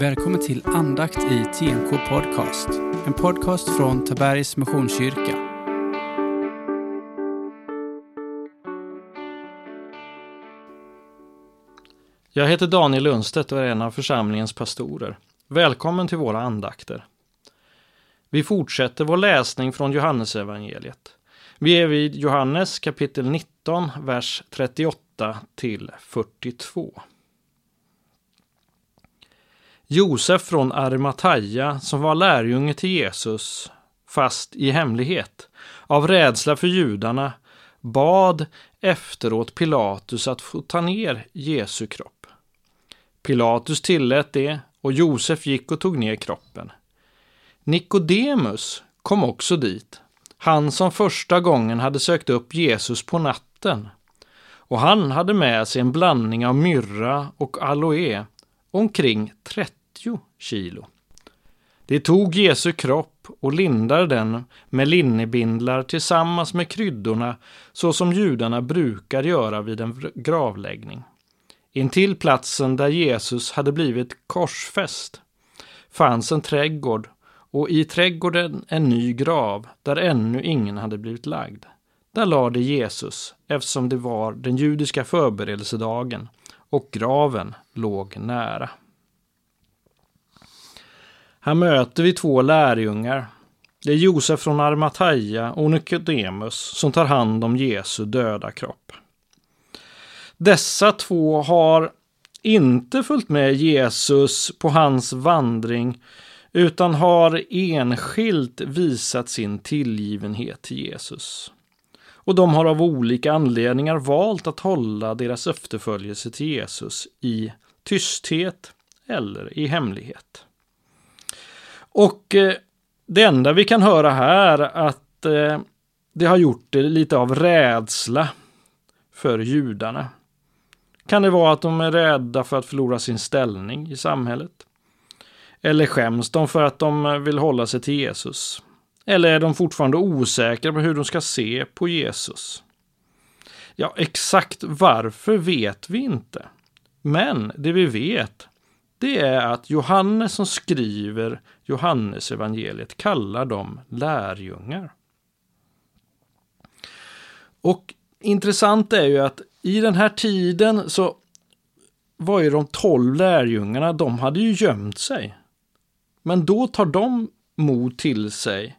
Välkommen till andakt i TNK Podcast. En podcast från Tabergs Missionskyrka. Jag heter Daniel Lundstedt och är en av församlingens pastorer. Välkommen till våra andakter. Vi fortsätter vår läsning från Johannesevangeliet. Vi är vid Johannes kapitel 19, vers 38 till 42. Josef från Arimataya, som var lärjunge till Jesus, fast i hemlighet, av rädsla för judarna, bad efteråt Pilatus att få ta ner Jesu kropp. Pilatus tillät det och Josef gick och tog ner kroppen. Nikodemus kom också dit, han som första gången hade sökt upp Jesus på natten. Och han hade med sig en blandning av myrra och aloe, omkring 30 kilo. De tog Jesu kropp och lindade den med linnebindlar tillsammans med kryddorna så som judarna brukar göra vid en gravläggning. Intill platsen där Jesus hade blivit korsfäst fanns en trädgård och i trädgården en ny grav där ännu ingen hade blivit lagd. Där lade Jesus eftersom det var den judiska förberedelsedagen och graven låg nära. Här möter vi två lärjungar. Det är Josef från Armataja och Nikodemus som tar hand om Jesu döda kropp. Dessa två har inte följt med Jesus på hans vandring utan har enskilt visat sin tillgivenhet till Jesus. Och de har av olika anledningar valt att hålla deras efterföljelse till Jesus i tysthet eller i hemlighet. Och eh, det enda vi kan höra här att eh, det har gjort det lite av rädsla för judarna. Kan det vara att de är rädda för att förlora sin ställning i samhället? Eller skäms de för att de vill hålla sig till Jesus? Eller är de fortfarande osäkra på hur de ska se på Jesus? Ja, exakt varför vet vi inte. Men det vi vet, det är att Johannes som skriver Johannes evangeliet kallar dem lärjungar. Och intressant är ju att i den här tiden så var ju de tolv lärjungarna, de hade ju gömt sig. Men då tar de mod till sig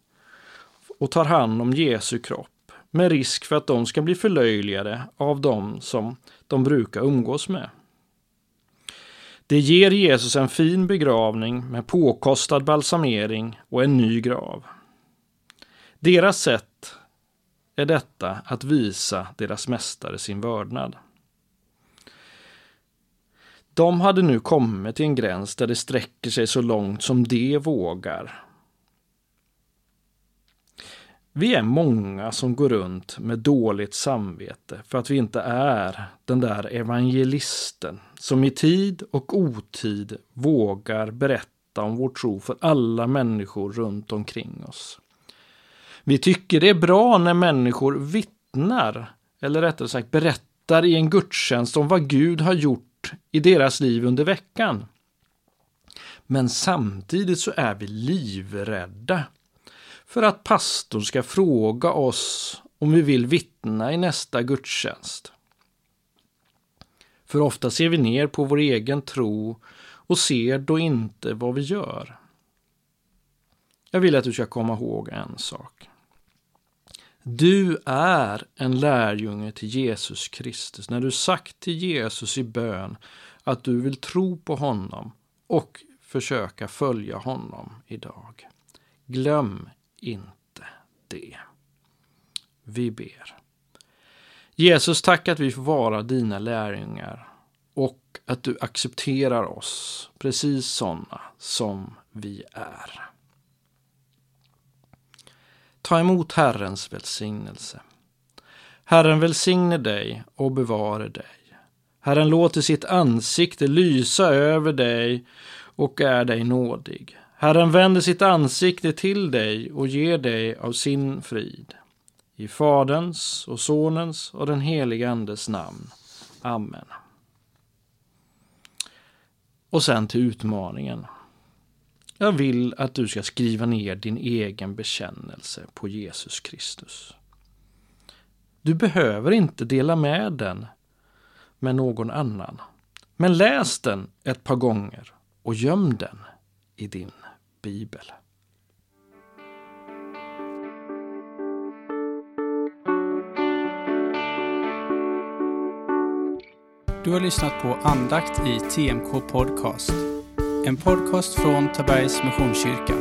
och tar hand om Jesu kropp med risk för att de ska bli förlöjligade av dem som de brukar umgås med. Det ger Jesus en fin begravning med påkostad balsamering och en ny grav. Deras sätt är detta att visa deras mästare sin vördnad. De hade nu kommit till en gräns där det sträcker sig så långt som de vågar. Vi är många som går runt med dåligt samvete för att vi inte är den där evangelisten som i tid och otid vågar berätta om vår tro för alla människor runt omkring oss. Vi tycker det är bra när människor vittnar, eller rättare sagt berättar i en gudstjänst om vad Gud har gjort i deras liv under veckan. Men samtidigt så är vi livrädda för att pastorn ska fråga oss om vi vill vittna i nästa gudstjänst. För ofta ser vi ner på vår egen tro och ser då inte vad vi gör. Jag vill att du ska komma ihåg en sak. Du är en lärjunge till Jesus Kristus när du sagt till Jesus i bön att du vill tro på honom och försöka följa honom idag. Glöm inte det. Vi ber. Jesus, tack att vi får vara dina lärjungar och att du accepterar oss precis sådana som vi är. Ta emot Herrens välsignelse. Herren välsigne dig och bevare dig. Herren låter sitt ansikte lysa över dig och är dig nådig. Herren vänder sitt ansikte till dig och ger dig av sin frid. I Faderns och Sonens och den helige Andes namn. Amen. Och sen till utmaningen. Jag vill att du ska skriva ner din egen bekännelse på Jesus Kristus. Du behöver inte dela med den med någon annan. Men läs den ett par gånger och göm den i din bibel. Du har lyssnat på andakt i TMK Podcast. En podcast från Tabergs Missionskyrka.